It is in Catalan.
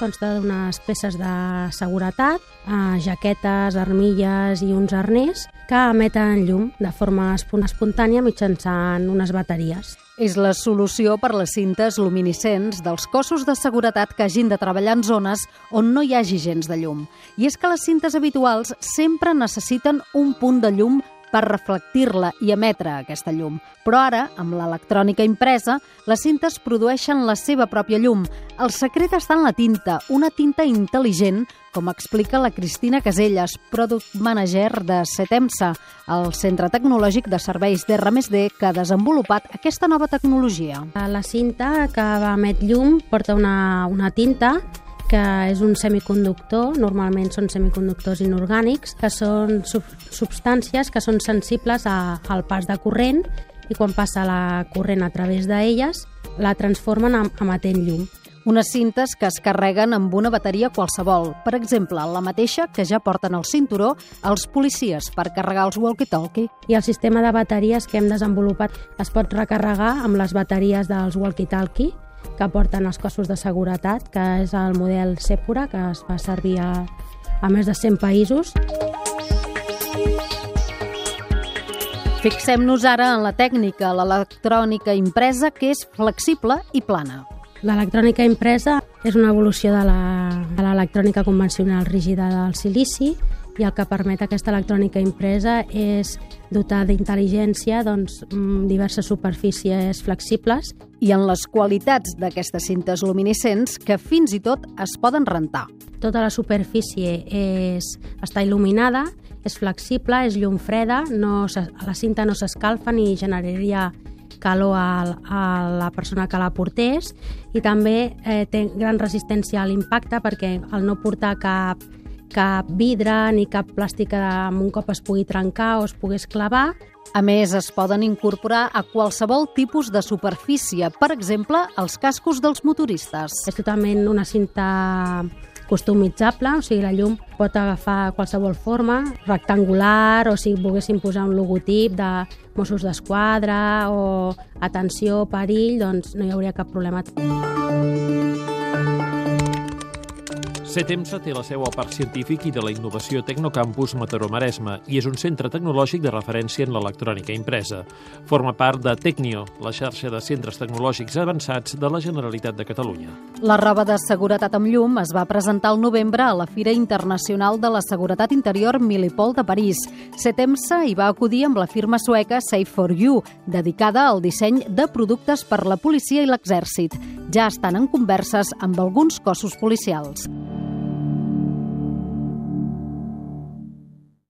consta d'unes peces de seguretat, eh, jaquetes, armilles i uns arners que emeten llum de forma espontània mitjançant unes bateries. És la solució per les cintes luminescents dels cossos de seguretat que hagin de treballar en zones on no hi hagi gens de llum. I és que les cintes habituals sempre necessiten un punt de llum per reflectir-la i emetre aquesta llum. Però ara, amb l'electrònica impresa, les cintes produeixen la seva pròpia llum. El secret està en la tinta, una tinta intel·ligent, com explica la Cristina Caselles, Product Manager de Setemsa, el centre tecnològic de serveis d'R+D que ha desenvolupat aquesta nova tecnologia. La cinta que emet llum porta una, una tinta que és un semiconductor, normalment són semiconductors inorgànics, que són sub substàncies que són sensibles a, al pas de corrent i quan passa la corrent a través d'elles la transformen en, emetent llum. Unes cintes que es carreguen amb una bateria qualsevol, per exemple, la mateixa que ja porten al cinturó els policies per carregar els walkie-talkie. I el sistema de bateries que hem desenvolupat es pot recarregar amb les bateries dels walkie-talkie que porten els cossos de seguretat, que és el model Sepura, que es fa servir a, a més de 100 països. Fixem-nos ara en la tècnica, l'electrònica impresa, que és flexible i plana. L'electrònica impresa és una evolució de l'electrònica convencional rígida del silici i el que permet aquesta electrònica impresa és dotar d'intel·ligència doncs, mm, diverses superfícies flexibles. I en les qualitats d'aquestes cintes luminescents que fins i tot es poden rentar. Tota la superfície és, està il·luminada, és flexible, és llum freda, no, la cinta no s'escalfa ni generaria calor a, a la persona que la portés i també eh, té gran resistència a l'impacte perquè al no portar cap cap vidre ni cap plàstic que amb un cop es pugui trencar o es pogués clavar. A més, es poden incorporar a qualsevol tipus de superfície, per exemple, els cascos dels motoristes. És totalment una cinta customitzable, o sigui, la llum pot agafar qualsevol forma, rectangular, o si volguéssim posar un logotip de Mossos d'Esquadra o atenció, perill, doncs no hi hauria cap problema. CETEMSA té la seu al Parc Científic i de la Innovació Tecnocampus Mataró-Maresme i és un centre tecnològic de referència en l'electrònica impresa. Forma part de Tecnio, la xarxa de centres tecnològics avançats de la Generalitat de Catalunya. La roba de seguretat amb llum es va presentar al novembre a la Fira Internacional de la Seguretat Interior Milipol de París. CETEMSA hi va acudir amb la firma sueca Safe for You, dedicada al disseny de productes per la policia i l'exèrcit. Ja estan en converses amb alguns cossos policials.